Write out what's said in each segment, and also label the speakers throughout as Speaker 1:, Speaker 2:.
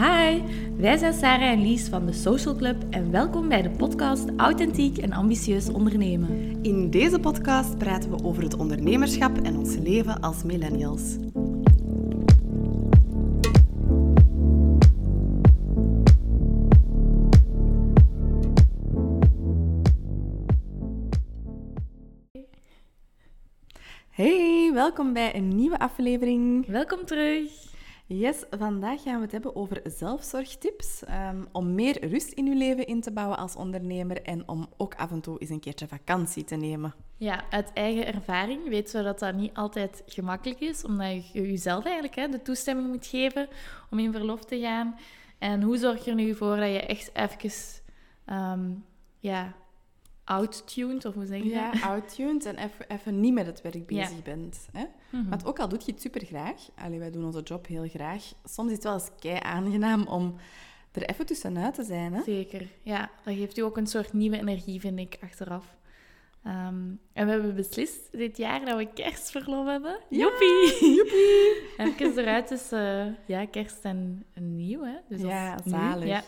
Speaker 1: Hi, wij zijn Sarah en Lies van de Social Club en welkom bij de podcast Authentiek en Ambitieus Ondernemen.
Speaker 2: In deze podcast praten we over het ondernemerschap en ons leven als millennials. Hey, welkom bij een nieuwe aflevering.
Speaker 1: Welkom terug.
Speaker 2: Yes, vandaag gaan we het hebben over zelfzorgtips um, om meer rust in uw leven in te bouwen als ondernemer en om ook af en toe eens een keertje vakantie te nemen.
Speaker 1: Ja, uit eigen ervaring weten we dat dat niet altijd gemakkelijk is, omdat je jezelf eigenlijk hè, de toestemming moet geven om in verlof te gaan. En hoe zorg je er nu voor dat je echt even um, ja, outtuned, of hoe zeg je
Speaker 2: Ja, outtuned en even, even niet met het werk bezig bent. Hè? Mm Want ook al doe je het super graag, allee, wij doen onze job heel graag, soms is het wel eens kei aangenaam om er even tussenuit te zijn. Hè?
Speaker 1: Zeker, ja. Dat geeft u ook een soort nieuwe energie, vind ik, achteraf. Um, en we hebben beslist dit jaar dat we kerstverlof hebben.
Speaker 2: Ja, joepie! joepie.
Speaker 1: Even eruit tussen ja, kerst en, nieuw, hè.
Speaker 2: Dus ja, zalig. Ja.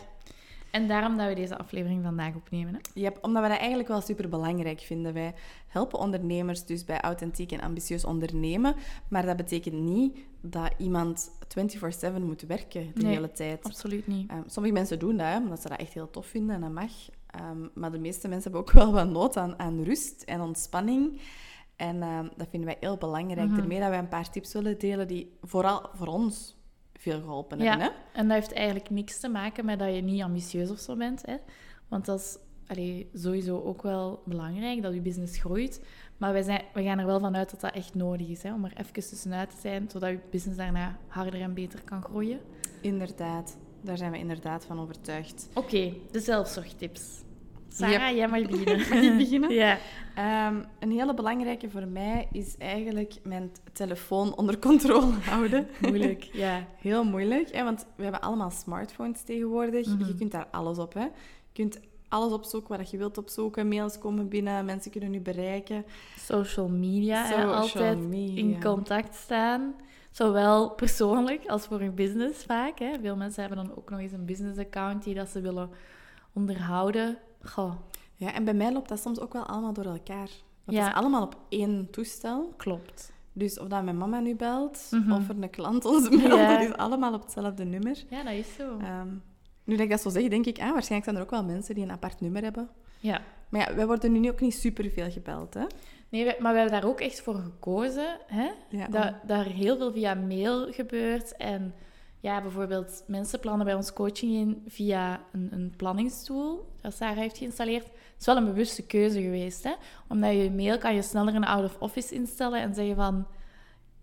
Speaker 1: En daarom dat we deze aflevering vandaag opnemen. Hè?
Speaker 2: Yep, omdat we dat eigenlijk wel super belangrijk vinden. Wij helpen ondernemers dus bij authentiek en ambitieus ondernemen. Maar dat betekent niet dat iemand 24-7 moet werken de hele tijd.
Speaker 1: Absoluut niet.
Speaker 2: Um, sommige mensen doen dat, omdat ze dat echt heel tof vinden en dat mag. Um, maar de meeste mensen hebben ook wel wat nood aan, aan rust en ontspanning. En um, dat vinden wij heel belangrijk. Mm Daarmee dat wij een paar tips willen delen die vooral voor ons veel geholpen hebben. Ja,
Speaker 1: hè? en dat heeft eigenlijk niks te maken met dat je niet ambitieus of zo bent. Hè? Want dat is allee, sowieso ook wel belangrijk, dat je business groeit. Maar wij, zijn, wij gaan er wel vanuit dat dat echt nodig is, hè? om er even tussenuit te zijn, zodat je business daarna harder en beter kan groeien.
Speaker 2: Inderdaad, daar zijn we inderdaad van overtuigd.
Speaker 1: Oké, de zelfzorgtips. Sarah, jij mag beginnen.
Speaker 2: mag ik beginnen?
Speaker 1: ja.
Speaker 2: Um, een hele belangrijke voor mij is eigenlijk mijn telefoon onder controle houden.
Speaker 1: moeilijk, ja.
Speaker 2: Heel moeilijk, hè, want we hebben allemaal smartphones tegenwoordig. Mm Je kunt daar alles op, hè. Je kunt alles opzoeken wat je wilt opzoeken. Mails komen binnen, mensen kunnen u bereiken.
Speaker 1: Social media, Social hè, altijd media. in contact staan. Zowel persoonlijk als voor een business vaak. Hè. Veel mensen hebben dan ook nog eens een business account die dat ze willen onderhouden. Goh.
Speaker 2: Ja, en bij mij loopt dat soms ook wel allemaal door elkaar. Dat ja. is allemaal op één toestel.
Speaker 1: Klopt.
Speaker 2: Dus of dat mijn mama nu belt, mhm. of er een klant ons belt, dat is allemaal op hetzelfde nummer.
Speaker 1: Ja, dat is zo. Um,
Speaker 2: nu dat ik dat zo zeg, denk ik, ah, waarschijnlijk zijn er ook wel mensen die een apart nummer hebben.
Speaker 1: Ja.
Speaker 2: Maar ja, wij worden nu ook niet superveel gebeld, hè?
Speaker 1: Nee, maar we hebben daar ook echt voor gekozen, hè? Ja, dat, er heel veel via mail gebeurt en ja, bijvoorbeeld mensen plannen bij ons coaching in via een, een planningstool dat Sarah heeft geïnstalleerd. Het is wel een bewuste keuze geweest, hè? Omdat je mail kan je sneller een out-of-office instellen en zeggen van...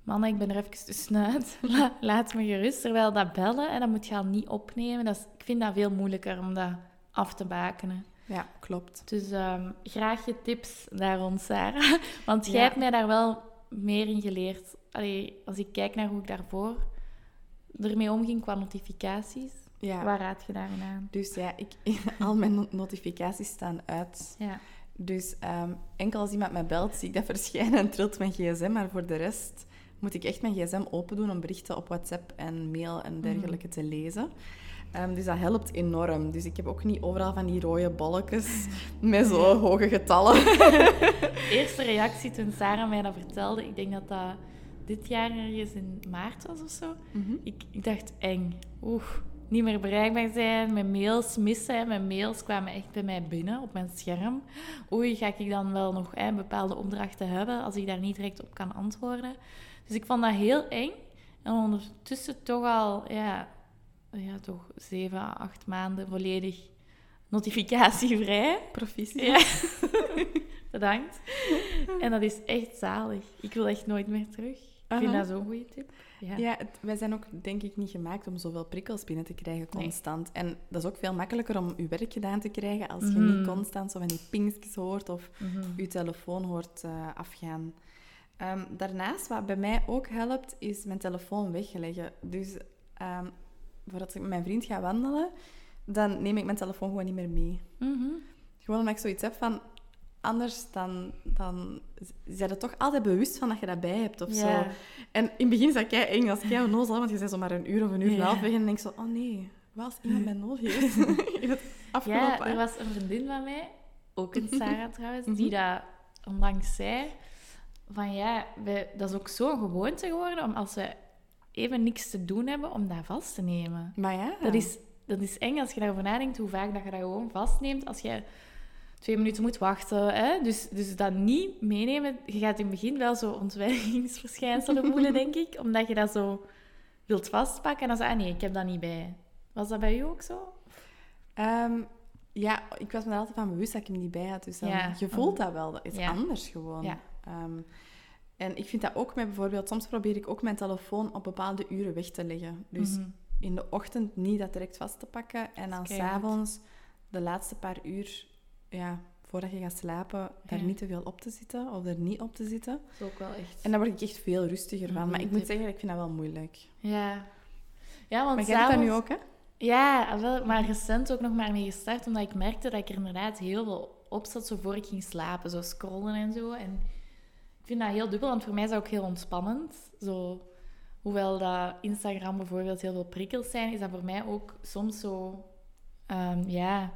Speaker 1: Man, ik ben er even tussenuit. laat me gerust. Terwijl dat bellen, en dat moet je al niet opnemen. Dat is, ik vind dat veel moeilijker om dat af te bakenen.
Speaker 2: Ja, klopt.
Speaker 1: Dus um, graag je tips daar rond, Sarah. Want jij hebt mij daar wel meer in geleerd. Allee, als ik kijk naar hoe ik daarvoor ermee omging qua notificaties. Ja. Waar raad je daarin aan?
Speaker 2: Dus ja, ik, al mijn notificaties staan uit.
Speaker 1: Ja.
Speaker 2: Dus um, enkel als iemand mij belt, zie ik dat verschijnen en trilt mijn gsm. Maar voor de rest moet ik echt mijn gsm open doen om berichten op WhatsApp en mail en dergelijke te lezen. Um, dus dat helpt enorm. Dus ik heb ook niet overal van die rode bolletjes met zo hoge getallen.
Speaker 1: Eerste reactie toen Sarah mij dat vertelde, ik denk dat dat dit jaar ergens in maart was of zo. Mhm. ik, ik dacht eng. Oeh, niet meer bereikbaar zijn, mijn mails missen. Mijn mails kwamen echt bij mij binnen op mijn scherm. Oei, ga ik dan wel nog hè, bepaalde opdrachten hebben als ik daar niet direct op kan antwoorden? Dus ik vond dat heel eng. En ondertussen toch al, ja, ja toch zeven, acht maanden volledig notificatievrij.
Speaker 2: Proficiat.
Speaker 1: Ja. Bedankt. En dat is echt zalig. Ik wil echt nooit meer terug. Ik vind dat zo'n goede tip.
Speaker 2: Ja, ja wij zijn ook denk ik niet gemaakt om zoveel prikkels binnen te krijgen constant. En dat is ook veel makkelijker om je werk gedaan te krijgen als je niet mhm. constant zo van die pingjes hoort of mm je telefoon hoort uh, afgaan. Um, daarnaast, wat bij mij ook helpt, is mijn telefoon wegleggen. Dus um, voordat ik met mijn vriend ga wandelen, dan neem ik mijn telefoon gewoon niet meer mee.
Speaker 1: Mm
Speaker 2: Gewoon omdat ik zoiets heb van, anders dan, dan zijn er toch altijd bewust van dat je dat bij hebt of zo. En in het begin zat jij eng als jij onnozel, want je zei zo maar een uur of een uur een half weg en denk zo, oh nee, Wat als iemand mij nodig heeft afgelopen
Speaker 1: Ja, er was een vriendin van mij, ook een Sarah trouwens, die dat onlangs zei van ja, wij, dat is ook zo'n gewoonte geworden om als we even niks te doen hebben, om dat vast te nemen.
Speaker 2: Maar ja.
Speaker 1: Dat is, dat is eng als je daarover nadenkt, hoe vaak dat je dat gewoon vastneemt als je twee minuten moet wachten. Hè? Dus, dus dat niet meenemen. Je gaat in het begin wel zo ontwijkingsverschijnselen voelen, denk ik. Omdat je dat zo wilt vastpakken. En dan zeg ah nee, ik heb dat niet bij. Was dat bij u ook zo?
Speaker 2: Ehm, ja, ik was me er altijd van bewust dat ik hem niet bij had. Dus dan, ja, je voelt dat wel. Dat is
Speaker 1: Ja.
Speaker 2: anders gewoon.
Speaker 1: Ja.
Speaker 2: Ehm, en ik vind dat ook met bijvoorbeeld... Soms probeer ik ook mijn telefoon op bepaalde uren weg te leggen. Dus
Speaker 1: Mhm.
Speaker 2: in de ochtend niet dat direct vast te pakken. En dan s'avonds de laatste paar uur... Ja, voordat je gaat slapen, daar
Speaker 1: Ja.
Speaker 2: niet te veel op te zitten. Of er niet op te zitten.
Speaker 1: Dat is ook wel echt...
Speaker 2: En daar word ik echt veel rustiger van. Maar
Speaker 1: goeie
Speaker 2: ik moet zeggen, ik vind dat wel moeilijk.
Speaker 1: Ja. Ja, want
Speaker 2: Maar jij dat nu ook, hè?
Speaker 1: Ja, wel, maar recent ook nog maar mee gestart, omdat ik merkte dat ik er inderdaad heel veel op zat, zo voor ik ging slapen, zo scrollen en zo. En ik vind dat heel dubbel, want voor mij is dat ook heel ontspannend. Zo, hoewel dat Instagram bijvoorbeeld heel veel prikkels zijn, is dat voor mij ook soms zo, ehm, ja,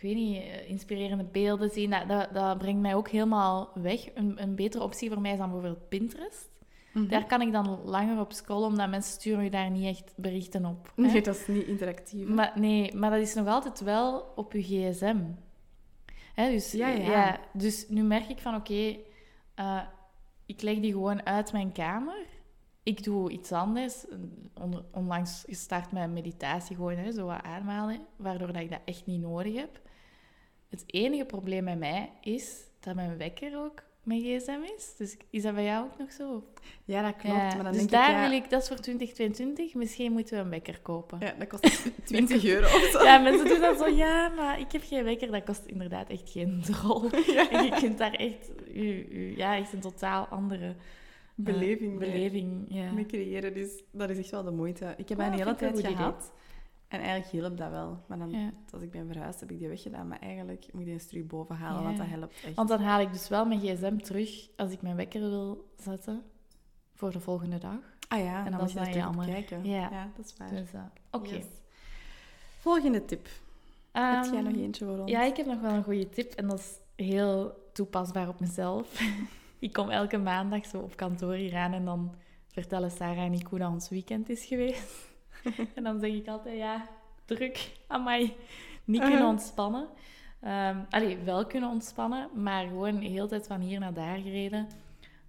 Speaker 1: ik weet niet, eh, inspirerende beelden zien. Dat, dat, dat brengt mij ook helemaal weg. Een, een betere optie voor mij is dan bijvoorbeeld Pinterest.
Speaker 2: Mhm.
Speaker 1: Daar kan ik dan langer op scrollen, omdat mensen sturen je daar niet echt berichten op. hè.
Speaker 2: Nee, dat is niet interactief. hè?
Speaker 1: Maar, nee, maar dat is nog altijd wel op je gsm. Hè, dus,
Speaker 2: Ja, ja.
Speaker 1: dus nu merk ik van, oké, eh, ik leg die gewoon uit mijn kamer. Ik doe iets anders. On- onlangs gestart met meditatie, gewoon hè, zo wat ademhalen, waardoor dat ik dat echt niet nodig heb. Het enige probleem bij mij is dat mijn wekker ook mijn gsm is. Dus is dat bij jou ook nog zo?
Speaker 2: Ja, dat klopt.
Speaker 1: Ja,
Speaker 2: Maar dan
Speaker 1: dus
Speaker 2: denk
Speaker 1: daar
Speaker 2: ik, ja,
Speaker 1: wil ik, dat is voor 2022, misschien moeten we een wekker kopen.
Speaker 2: Ja, dat kost 20 euro of zo.
Speaker 1: Ja, mensen doen dat zo, ja, maar ik heb geen wekker. Dat kost inderdaad echt geen drol. En je kunt daar echt, u, u- ja, echt een totaal andere eh,
Speaker 2: Beleving mee-
Speaker 1: beleving ja.
Speaker 2: mee creëren. Dus dat is echt wel de moeite. Ik heb een hele tijd gehad. En eigenlijk hielp dat wel. Maar dan,
Speaker 1: Ja.
Speaker 2: als ik ben verhuisd, heb ik die weggedaan. Maar eigenlijk moet ik die eens terug boven halen,
Speaker 1: Ja.
Speaker 2: want dat helpt echt.
Speaker 1: Want dan haal ik dus wel mijn gsm terug als ik mijn wekker wil zetten voor de volgende dag.
Speaker 2: ah ja,
Speaker 1: en
Speaker 2: dan,
Speaker 1: dat
Speaker 2: moet je
Speaker 1: dan jammer.
Speaker 2: kijken.
Speaker 1: Ja.
Speaker 2: dat is waar.
Speaker 1: Dus, eh, oké.
Speaker 2: Yes. Volgende tip. heb jij
Speaker 1: Ehm,
Speaker 2: nog eentje voor ons?
Speaker 1: Ja, ik heb nog wel een goede tip en dat is heel toepasbaar op mezelf. ik kom elke maandag zo op kantoor hier aan en dan vertellen Sarah en ik hoe dat ons weekend is geweest. en dan zeg ik altijd, ja, druk, amai, niet kunnen
Speaker 2: Uh-huh.
Speaker 1: ontspannen. Ehm allee, wel kunnen ontspannen, maar gewoon de hele tijd van hier naar daar gereden.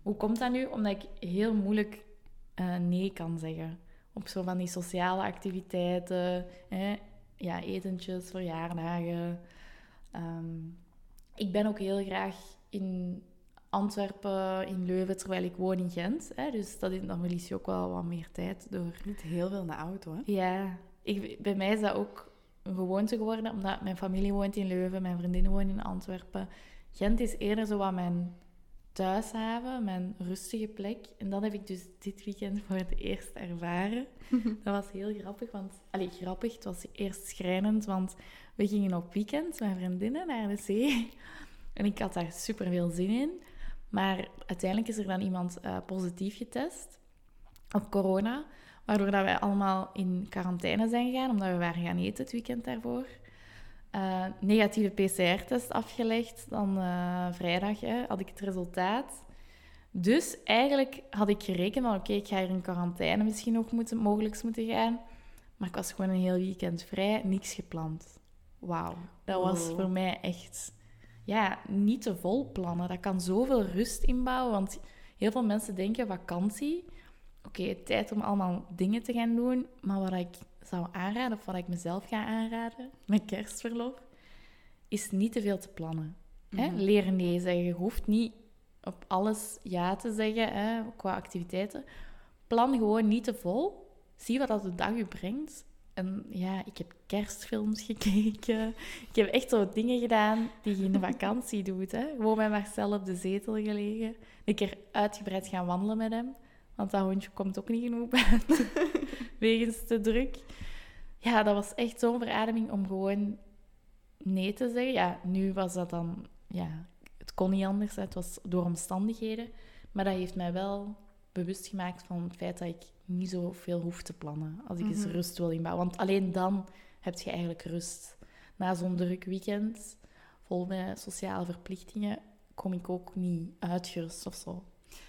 Speaker 1: Hoe komt dat nu? Omdat ik heel moeilijk eh, nee kan zeggen. Op zo van die sociale activiteiten, hè? ja, etentjes, verjaardagen. Ehm, ik ben ook heel graag in Antwerpen, in Leuven, terwijl ik woon in Gent. Hè? Dus dat is, dan verlies je ook wel wat meer tijd door...
Speaker 2: Niet heel veel in de auto, hè?
Speaker 1: Ja, ik, bij mij is dat ook een gewoonte geworden, omdat mijn familie woont in Leuven, mijn vriendinnen wonen in Antwerpen. Gent is eerder zo wat mijn thuishaven, mijn rustige plek. En dat heb ik dus dit weekend voor het eerst ervaren. dat was heel grappig, want... Allee, grappig, het was eerst schrijnend, want we gingen op weekend, mijn vriendinnen, naar de zee. En ik had daar super veel zin in. Maar uiteindelijk is er dan iemand eh, positief getest op corona. Waardoor dat wij allemaal in quarantaine zijn gegaan, omdat we waren gaan eten het weekend daarvoor. Eh, negatieve PCR-test afgelegd. Dan eh, vrijdag hè, had ik het resultaat. Dus eigenlijk had ik gerekend van oké, ik ga hier in quarantaine misschien nog moeten, mogelijk moeten gaan. Maar ik was gewoon een heel weekend vrij, niks gepland. Wauw, dat was
Speaker 2: Wow.
Speaker 1: voor mij echt ja, niet te vol plannen. Dat kan zoveel rust inbouwen, want heel veel mensen denken vakantie. Oké, tijd om allemaal dingen te gaan doen. Maar wat ik zou aanraden, of wat ik mezelf ga aanraden met kerstverlof, is niet te veel te plannen. Hè?
Speaker 2: Mhm.
Speaker 1: Leren nee zeggen. Je hoeft niet op alles ja te zeggen hè, qua activiteiten. Plan gewoon niet te vol. Zie wat dat de dag u brengt. En ja, ik heb kerstfilms gekeken. Ik heb echt zo dingen gedaan die je in de vakantie doet. Hè? Gewoon bij Marcel op de zetel gelegen. Een keer uitgebreid gaan wandelen met hem. Want dat hondje komt ook niet genoeg buiten. Wegens te druk. Ja, dat was echt zo'n verademing om gewoon nee te zeggen. Ja, nu was dat dan... Ja, het kon niet anders. hè. Het was door omstandigheden. Maar dat heeft mij wel bewust gemaakt van het feit dat ik niet zoveel hoef te plannen als ik eens
Speaker 2: Mhm.
Speaker 1: rust wil inbouwen. Want alleen dan heb je eigenlijk rust. Na zo'n druk weekend, vol met sociale verplichtingen, kom ik ook niet uitgerust of zo.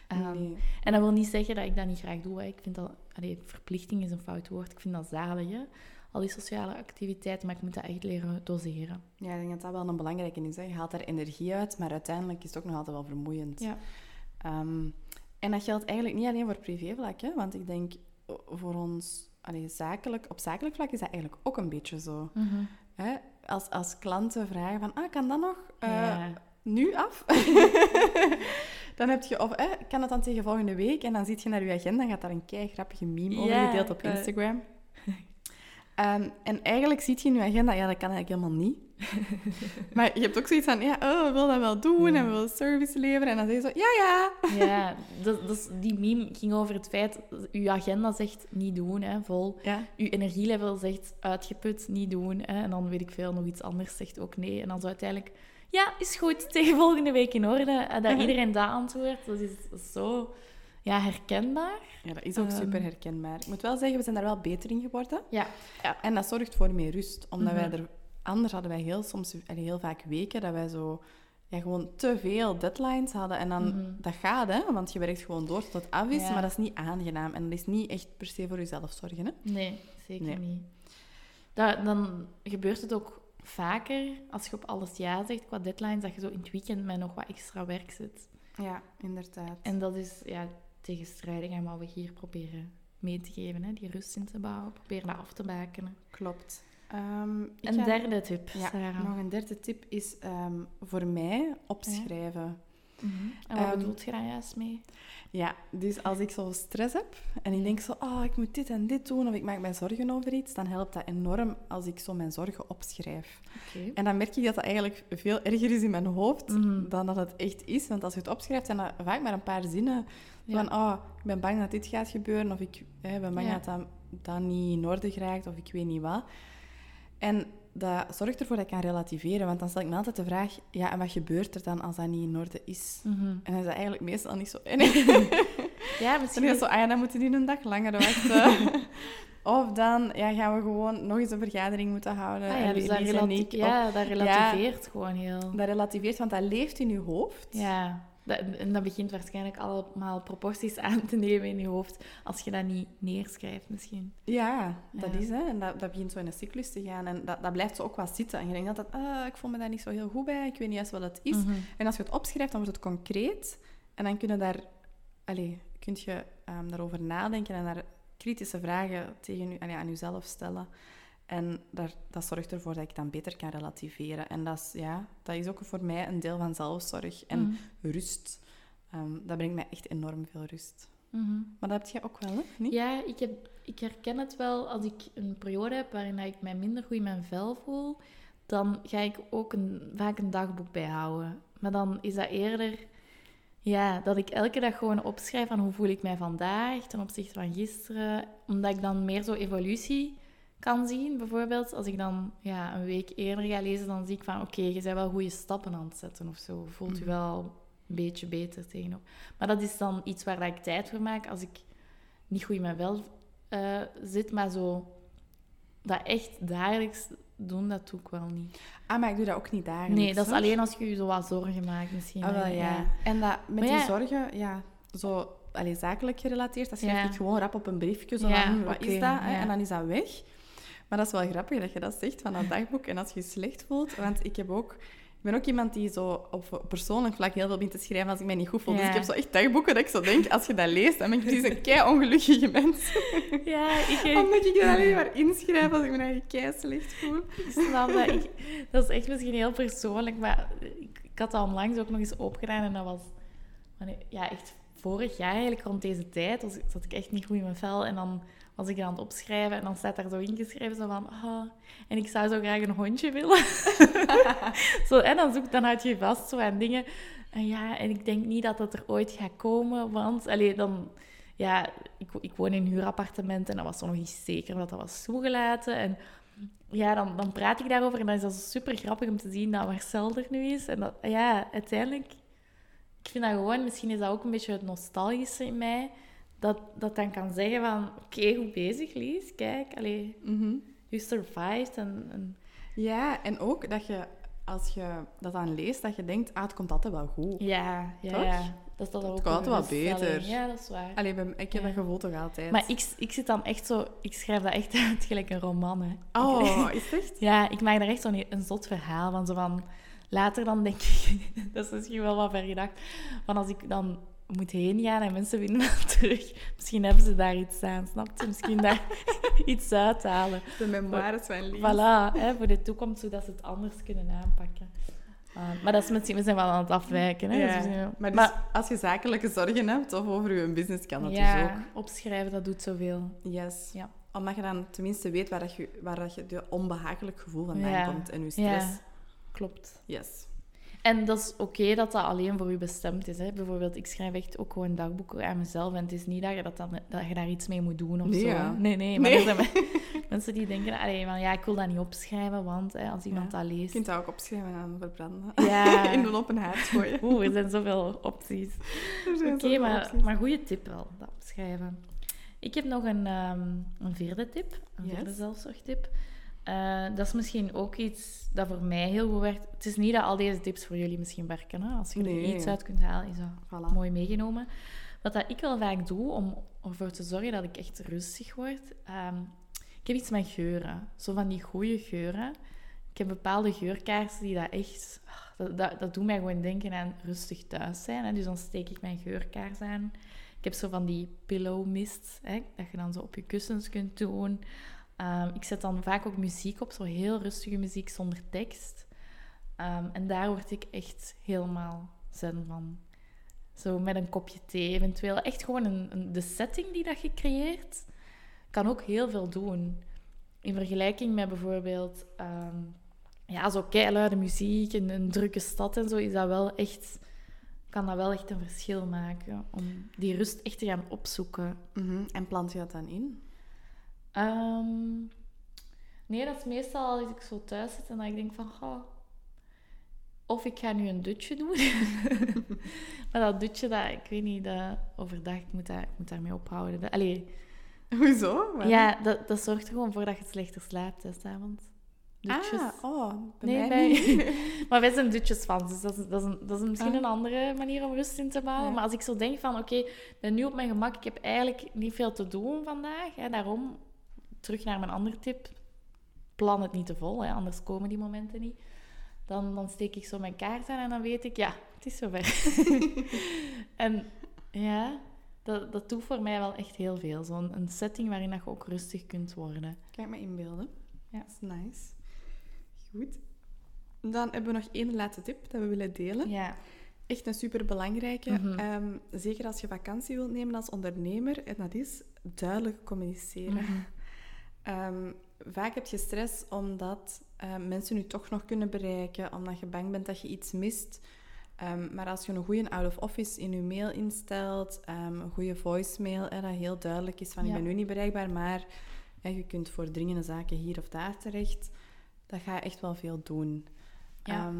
Speaker 2: Nee.
Speaker 1: En dat wil niet zeggen dat ik dat niet graag doe. Hè. Ik vind dat... Allee, verplichting is een fout woord. Ik vind dat zalig, hè. Al die sociale activiteiten, maar ik moet dat echt leren doseren.
Speaker 2: Ja, ik denk dat dat wel een belangrijke is. Hè. Je haalt daar energie uit, maar uiteindelijk is het ook nog altijd wel vermoeiend.
Speaker 1: Ja.
Speaker 2: Ehm, en dat geldt eigenlijk niet alleen voor privévlak, hè, want ik denk voor ons, allee, zakelijk, op zakelijk vlak is dat eigenlijk ook een beetje zo. Hè? Als, als klanten vragen van, ah, kan dat nog eh,
Speaker 1: Ja.
Speaker 2: nu af? dan heb je, of eh, kan het dan tegen volgende week? En dan ziet je naar je agenda, dan gaat daar een kei grappige meme over
Speaker 1: Ja,
Speaker 2: gedeeld op
Speaker 1: eh.
Speaker 2: Instagram. Ehm, en eigenlijk ziet je in je agenda, ja, dat kan eigenlijk helemaal niet. maar je hebt ook zoiets van, ja, oh, we willen dat wel doen en we willen service leveren. En dan zeg je zo, ja, ja.
Speaker 1: Ja, dat, dat die meme ging over het feit... Uw agenda zegt niet doen, hè, vol.
Speaker 2: Ja,
Speaker 1: Uw energielevel zegt uitgeput, niet doen. Hè, en dan weet ik veel, nog iets anders zegt ook nee. En dan zo uiteindelijk... Ja, is goed, tegen volgende week in orde. En dat iedereen dat antwoordt, dat is zo ja, herkenbaar.
Speaker 2: ja dat is ook
Speaker 1: Ehm.
Speaker 2: super herkenbaar. Ik moet wel zeggen, we zijn daar wel beter in geworden.
Speaker 1: Ja, ja.
Speaker 2: En dat zorgt voor meer rust. Omdat
Speaker 1: Mhm.
Speaker 2: wij er... Anders hadden wij heel, soms, heel vaak weken dat wij zo... Ja, gewoon te veel deadlines hadden. En dan...
Speaker 1: Mhm.
Speaker 2: Dat gaat, hè. Want je werkt gewoon door tot het af is.
Speaker 1: Ja.
Speaker 2: Maar dat is niet aangenaam. En dat is niet echt per se voor jezelf zorgen, hè.
Speaker 1: Nee, zeker
Speaker 2: Nee.
Speaker 1: niet. Dat, dan gebeurt het ook vaker, als je op alles ja zegt qua deadlines, dat je zo in het weekend met nog wat extra werk zit.
Speaker 2: Ja, inderdaad.
Speaker 1: En dat is ja, tegenstrijdig aan wat we hier proberen mee te geven. Hè? Die rust in te bouwen, proberen dat af te bakenen.
Speaker 2: Klopt. Ehm,
Speaker 1: Een
Speaker 2: ga-
Speaker 1: derde tip,
Speaker 2: Ja,
Speaker 1: Sarah.
Speaker 2: nog een derde tip is ehm, voor mij opschrijven.
Speaker 1: Mhm. En wat
Speaker 2: Ehm,
Speaker 1: bedoelt je daar juist mee?
Speaker 2: Ja, dus als ik zo stress heb en ik denk zo, oh, ik moet dit en dit doen, of ik maak mij zorgen over iets, dan helpt dat enorm als ik zo mijn zorgen opschrijf.
Speaker 1: Oké.
Speaker 2: En dan merk ik dat dat eigenlijk veel erger is in mijn hoofd
Speaker 1: Mhm.
Speaker 2: dan dat het echt is. Want als je het opschrijft, zijn dat vaak maar een paar zinnen.
Speaker 1: Ja.
Speaker 2: Van, oh, ik ben bang dat dit gaat gebeuren, of ik eh, ben bang
Speaker 1: Ja.
Speaker 2: dat dat, dat niet in orde geraakt, of ik weet niet wat. En dat zorgt ervoor dat ik kan relativeren, want dan stel ik me altijd de vraag, ja, en wat gebeurt er dan als dat niet in orde is?
Speaker 1: Mhm.
Speaker 2: En dan is dat eigenlijk meestal niet zo erg.
Speaker 1: Ja,
Speaker 2: Dan
Speaker 1: misschien
Speaker 2: is het
Speaker 1: is
Speaker 2: zo, ah ja, dan moeten die een dag langer wachten. of dan ja, gaan we gewoon nog eens een vergadering moeten houden.
Speaker 1: Ah,
Speaker 2: en
Speaker 1: ja, dus dat,
Speaker 2: en
Speaker 1: relati-
Speaker 2: ik. Of-
Speaker 1: ja, dat relativeert gewoon heel.
Speaker 2: dat relativeert, want dat leeft in je hoofd.
Speaker 1: Ja, dat, en dat begint waarschijnlijk allemaal proporties aan te nemen in je hoofd als je dat niet neerschrijft misschien.
Speaker 2: Ja, dat
Speaker 1: Ja.
Speaker 2: is hè. En dat, dat begint zo in een cyclus te gaan. En dat, dat blijft zo ook wat zitten. En je denkt altijd, ah, ik voel me daar niet zo heel goed bij. Ik weet niet eens wat het is.
Speaker 1: Mhm.
Speaker 2: En als je het opschrijft, dan wordt het concreet. En dan kun je daar, allez, kun je, ehm, daarover nadenken en daar kritische vragen tegen aan jezelf stellen. En daar, dat zorgt ervoor dat ik dan beter kan relativeren. En dat is, ja, dat is ook voor mij een deel van zelfzorg en
Speaker 1: Mhm.
Speaker 2: rust. Ehm, dat brengt mij echt enorm veel rust.
Speaker 1: Mhm.
Speaker 2: Maar dat heb jij ook wel, hè? Niet?
Speaker 1: Ja, ik, heb, ik herken het wel als ik een periode heb waarin ik mij minder goed in mijn vel voel. Dan ga ik ook een, vaak een dagboek bijhouden. Maar dan is dat eerder ja, dat ik elke dag gewoon opschrijf van hoe voel ik mij vandaag ten opzichte van gisteren. Omdat ik dan meer zo evolutie kan zien. Bijvoorbeeld als ik dan ja, een week eerder ga lezen, dan zie ik van oké, je bent wel goede stappen aan het zetten of zo. Voelt je
Speaker 2: Mhm.
Speaker 1: wel een beetje beter tegenop. Maar dat is dan iets waar dat ik tijd voor maak als ik niet goed in mijn vel eh, zit, maar zo dat echt dagelijks doen, dat doe ik wel niet.
Speaker 2: Ah, maar ik doe dat ook niet dagelijks.
Speaker 1: Nee, dat is
Speaker 2: hoor.
Speaker 1: alleen als je je zo wat zorgen maakt misschien.
Speaker 2: Ah, wel, ja. En dat, met die zorgen, ja, zo allee, zakelijk gerelateerd, dat schrijf
Speaker 1: Ja.
Speaker 2: ik gewoon rap op een briefje, zo van, hm, wat is dat? En dan is dat weg. Maar dat is wel grappig dat je dat zegt, van dat dagboek, en als je je slecht voelt. Want ik heb ook... Ik ben ook iemand die zo op persoonlijk vlak heel veel begint te schrijven als ik mij niet goed voel. Dus ik heb zo echt dagboeken dat ik zo denk, als je dat leest, dan ben ik precies een kei ongelukkige mens.
Speaker 1: Ja, ik,
Speaker 2: Omdat ik dat alleen maar inschrijf als ik me eigen kei slecht voel.
Speaker 1: ik snap dat. Ik, dat is echt misschien heel persoonlijk, maar ik, ik had dat onlangs ook nog eens opgedaan en dat was ja, echt vorig jaar eigenlijk rond deze tijd. Was, zat ik echt niet goed in mijn vel en dan was ik aan het opschrijven en dan staat daar zo ingeschreven zo van... ah, en ik zou zo graag een hondje willen. zo, en dan, zoek, dan houd je vast zo aan dingen. En ja, en ik denk niet dat dat er ooit gaat komen, want... Allee, dan... Ja, ik, ik woon in een huurappartement en dat was zo nog niet zeker dat dat was toegelaten. En ja, dan, dan praat ik daarover en dan is dat super grappig om te zien dat Marcel er nu is. En dat, ja, uiteindelijk... Ik vind dat gewoon... Misschien is dat ook een beetje het nostalgische in mij. Dat, dat dan kan zeggen van... Oké, goed bezig, Lies. Kijk, allee,
Speaker 2: Mhm.
Speaker 1: you survived. En, en
Speaker 2: Ja, en ook dat je, als je dat dan leest, dat je denkt, ah, het komt altijd wel goed.
Speaker 1: ja, ja,
Speaker 2: Toch?
Speaker 1: ja. Dat is dan ook
Speaker 2: kan altijd wel beter.
Speaker 1: Ja, dat is waar.
Speaker 2: Allee, ik heb
Speaker 1: Ja.
Speaker 2: dat gevoel toch altijd.
Speaker 1: Maar ik, ik zit dan echt zo... Ik schrijf dat echt uit gelijk een roman, hè.
Speaker 2: Oh, is het echt?
Speaker 1: Ja, ik maak daar echt zo'n een zot verhaal van. Zo van later dan denk ik, dat is misschien wel wat ver gedacht, van als ik dan moet heen gaan en mensen vinden me terug, misschien hebben ze daar iets aan, snap je? Misschien daar iets uithalen.
Speaker 2: De memoires van Lies.
Speaker 1: Voilà, hè, voor de toekomst, zodat ze het anders kunnen aanpakken. Uh, maar dat is misschien, we zijn wel aan het afwijken. Hè?
Speaker 2: Ja,
Speaker 1: Dus we zijn-
Speaker 2: maar, dus als je zakelijke zorgen hebt of over je business, kan dat dus
Speaker 1: ja,
Speaker 2: ook.
Speaker 1: opschrijven, dat doet zoveel.
Speaker 2: Yes.
Speaker 1: Ja.
Speaker 2: Omdat je dan tenminste weet waar, dat je, waar dat je de onbehagelijk gevoel vandaan
Speaker 1: Ja.
Speaker 2: komt en je stress.
Speaker 1: Ja, klopt.
Speaker 2: Yes.
Speaker 1: En dat is oké dat dat alleen voor u bestemd is. Hè? Bijvoorbeeld, ik schrijf echt ook gewoon dagboeken aan mezelf. En het is niet dat je, dat dan, dat je daar iets mee moet doen of
Speaker 2: Nee,
Speaker 1: zo.
Speaker 2: ja.
Speaker 1: Nee, nee. Maar
Speaker 2: Nee.
Speaker 1: er zijn me- mensen die denken, allee, van, ja, ik wil dat niet opschrijven, want hè, als iemand
Speaker 2: Ja.
Speaker 1: dat
Speaker 2: Je
Speaker 1: leest...
Speaker 2: kunt dat ook opschrijven en aan verbranden.
Speaker 1: Ja.
Speaker 2: In een open haard gooien.
Speaker 1: Oeh, er zijn zoveel opties. Oké, maar,
Speaker 2: opties.
Speaker 1: maar goede tip wel, dat opschrijven. Ik heb nog een, ehm, een vierde tip, een
Speaker 2: Yes.
Speaker 1: vierde zelfzorgtip. Eh, dat is misschien ook iets dat voor mij heel goed werkt. Het is niet dat al deze tips voor jullie misschien werken. Hè? Als je
Speaker 2: Nee.
Speaker 1: er iets uit kunt halen, is dat
Speaker 2: Voilà.
Speaker 1: mooi meegenomen. Wat dat ik wel vaak doe om ervoor te zorgen dat ik echt rustig word. ehm, ik heb iets met geuren. Zo van die goede geuren. Ik heb bepaalde geurkaarsen die dat echt... ah, Dat, dat, dat doet mij gewoon denken aan rustig thuis zijn. Hè? Dus dan steek ik mijn geurkaars aan. Ik heb zo van die pillow mist, hè? dat je dan zo op je kussens kunt doen. Ehm, ik zet dan vaak ook muziek op, zo heel rustige muziek zonder tekst. Ehm, en daar word ik echt helemaal zen van. Zo met een kopje thee eventueel. Echt gewoon een, een- de setting die dat je creëert, kan ook heel veel doen. In vergelijking met bijvoorbeeld ehm, ja, zo keiluide muziek in een drukke stad en zo, is dat wel echt, kan dat wel echt een verschil maken. Om die rust echt te gaan opzoeken.
Speaker 2: Mhm. En plant je dat dan in?
Speaker 1: Ehm, nee, dat is meestal als ik zo thuis zit en dat ik denk van... "Goh, of ik ga nu een dutje doen. maar dat dutje, dat, ik weet niet, dat, overdag, ik moet, daar, ik moet daarmee ophouden. Dat, allee,
Speaker 2: Hoezo?
Speaker 1: Ja, dat, dat zorgt er gewoon voor dat je slechter slaapt, hè, s'avonds. Dutjes.
Speaker 2: Ah, oh, bij
Speaker 1: Nee,
Speaker 2: mij
Speaker 1: bij-
Speaker 2: niet.
Speaker 1: maar wij zijn dutjesfans, dus dat is, dat is, een, dat is misschien
Speaker 2: Ah.
Speaker 1: een andere manier om rust in te bouwen.
Speaker 2: Ja.
Speaker 1: Maar als ik zo denk van, oké, ben nu op mijn gemak, ik heb eigenlijk niet veel te doen vandaag. Hè, daarom, terug naar mijn andere tip, plan het niet te vol, hè, anders komen die momenten niet. Dan, dan steek ik zo mijn kaart aan en dan weet ik, ja, het is zover. en ja, dat, dat doet voor mij wel echt heel veel. Zo'n een setting waarin dat je ook rustig kunt worden.
Speaker 2: Kan ik me inbeelden.
Speaker 1: Ja.
Speaker 2: Dat is nice. Goed. Dan hebben we nog één laatste tip dat we willen delen.
Speaker 1: Ja,
Speaker 2: Echt een super belangrijke.
Speaker 1: Mhm.
Speaker 2: zeker als je vakantie wilt nemen als ondernemer. En dat is duidelijk communiceren.
Speaker 1: Mhm.
Speaker 2: Ehm, vaak heb je stress omdat eh, mensen je toch nog kunnen bereiken, omdat je bang bent dat je iets mist. Ehm, maar als je een goede out-of-office in je mail instelt, ehm, een goede voicemail, hè, dat heel duidelijk is van
Speaker 1: Ja.
Speaker 2: ik ben nu niet bereikbaar, maar je kunt voor dringende zaken hier of daar terecht, dat gaat echt wel veel doen.
Speaker 1: Ja.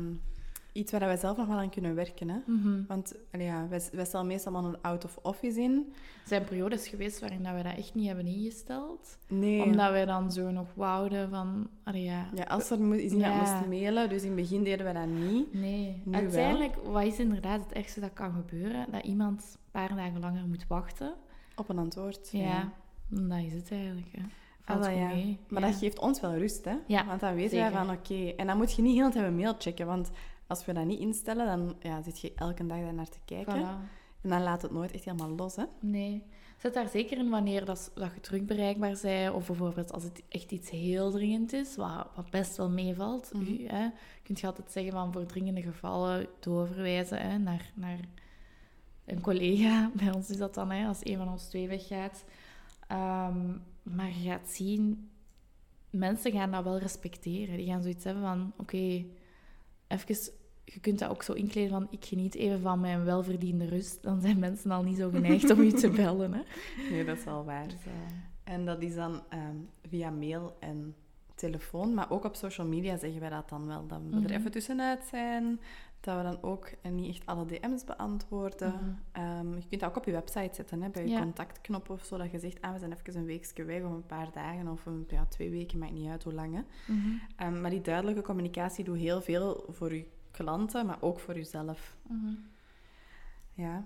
Speaker 2: Iets waar wij zelf nog wel aan kunnen werken. Hè?
Speaker 1: Mhm.
Speaker 2: Want allee, ja, wij, wij stellen meestal maar een out-of-office in.
Speaker 1: Er zijn periodes geweest waarin dat we dat echt niet hebben ingesteld.
Speaker 2: Nee.
Speaker 1: Omdat wij dan zo nog wouden van... Allee, ja.
Speaker 2: Ja, als er mo- is iemand
Speaker 1: Ja.
Speaker 2: moest mailen, dus in het begin deden we dat niet.
Speaker 1: Nee.
Speaker 2: Nu
Speaker 1: Uiteindelijk, wat is inderdaad het ergste dat kan gebeuren? Dat iemand een paar dagen langer moet wachten.
Speaker 2: Op een antwoord.
Speaker 1: Ja. Dat is het eigenlijk, hè. Valt
Speaker 2: Ah, ja. Maar
Speaker 1: Ja.
Speaker 2: dat geeft ons wel rust, hè?
Speaker 1: Ja,
Speaker 2: Want dan weten wij van, oké... En dan moet je niet heel de tijd een mail checken, want als we dat niet instellen, dan ja, zit je elke dag daar naar te kijken.
Speaker 1: Voilà.
Speaker 2: En dan laat het nooit echt helemaal los, hè?
Speaker 1: Nee. Zet daar zeker in wanneer dat, dat je terug bereikbaar bent. Of bijvoorbeeld als het echt iets heel dringend is, wat, wat best wel meevalt. U, hè, kun je altijd zeggen van voor dringende gevallen doorverwijzen hè, naar, naar een collega. Bij ons is dat dan, hè, als een van ons twee weggaat. Ehm, maar je gaat zien, mensen gaan dat wel respecteren. Die gaan zoiets hebben van, oké, even... Je kunt dat ook zo inkleden van, ik geniet even van mijn welverdiende rust. Dan zijn mensen al niet zo geneigd om je te bellen. Hè.
Speaker 2: Nee, dat is wel waar.
Speaker 1: Dus, eh,
Speaker 2: En dat is dan ehm, via mail en telefoon, maar ook op social media zeggen wij dat dan wel. Dat we
Speaker 1: Mhm.
Speaker 2: er even tussenuit zijn, dat we dan ook niet echt alle DM's beantwoorden.
Speaker 1: Mhm.
Speaker 2: Ehm, je kunt dat ook op je website zetten, hè, bij je
Speaker 1: Ja.
Speaker 2: contactknop of zo, dat je zegt, ah, we zijn even een weekje weg of een paar dagen of een, ja, twee weken, maakt niet uit hoe lang.
Speaker 1: Mhm.
Speaker 2: Ehm, maar die duidelijke communicatie doet heel veel voor je klanten, maar ook voor jezelf.
Speaker 1: Mhm.
Speaker 2: Ja.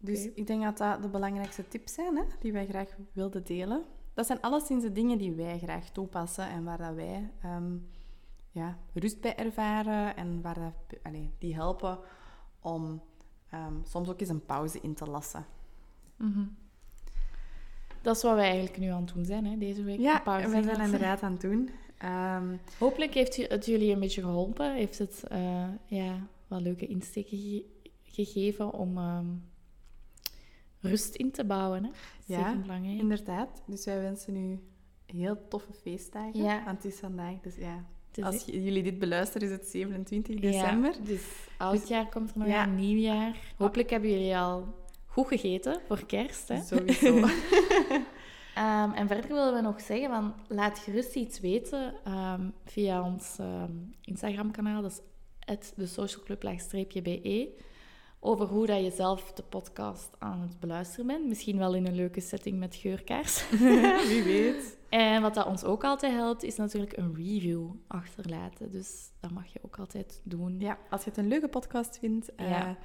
Speaker 2: Dus ik denk dat dat de belangrijkste tips zijn hè, die wij graag wilden delen. Dat zijn alleszins de dingen die wij graag toepassen en waar dat wij ehm, ja, rust bij ervaren en waar dat, allee, die helpen om ehm, soms ook eens een pauze in te lassen.
Speaker 1: Mhm. Dat is wat wij eigenlijk nu aan het doen zijn, hè, deze week.
Speaker 2: Ja,
Speaker 1: Een pauze
Speaker 2: we zijn inderdaad aan het doen. Ehm,
Speaker 1: Hopelijk heeft het jullie een beetje geholpen. Heeft het eh, ja, wat leuke insteken ge- gegeven om ehm, rust in te bouwen. Hè?
Speaker 2: Ja,
Speaker 1: belangrijk.
Speaker 2: inderdaad. Dus wij wensen u heel toffe feestdagen.
Speaker 1: Ja.
Speaker 2: Want het is vandaag, dus ja.
Speaker 1: Is
Speaker 2: Als jullie dit beluisteren, is het 27
Speaker 1: Ja,
Speaker 2: december.
Speaker 1: dus oudjaar komt er nog
Speaker 2: Ja.
Speaker 1: aan, nieuwjaar. Hopelijk hebben jullie al goed gegeten voor kerst. Hè?
Speaker 2: Sowieso.
Speaker 1: Ehm, en verder willen we nog zeggen, van, laat gerust iets weten ehm, via ons ehm, Instagram-kanaal. Dat is de socialclub-be. Over hoe dat je zelf de podcast aan het beluisteren bent. Misschien wel in een leuke setting met geurkaars.
Speaker 2: Wie weet.
Speaker 1: En wat dat ons ook altijd helpt, is natuurlijk een review achterlaten. Dus dat mag je ook altijd doen.
Speaker 2: Ja, als je het een leuke podcast vindt, eh,
Speaker 1: Ja.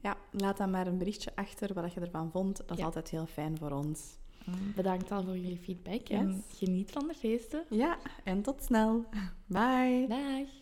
Speaker 2: ja, laat dan maar een berichtje achter wat je ervan vond. Dat is
Speaker 1: Ja.
Speaker 2: altijd heel fijn voor ons.
Speaker 1: Mm, Bedankt al voor jullie feedback en geniet van de feesten.
Speaker 2: Ja, en tot snel. Bye.
Speaker 1: Dag!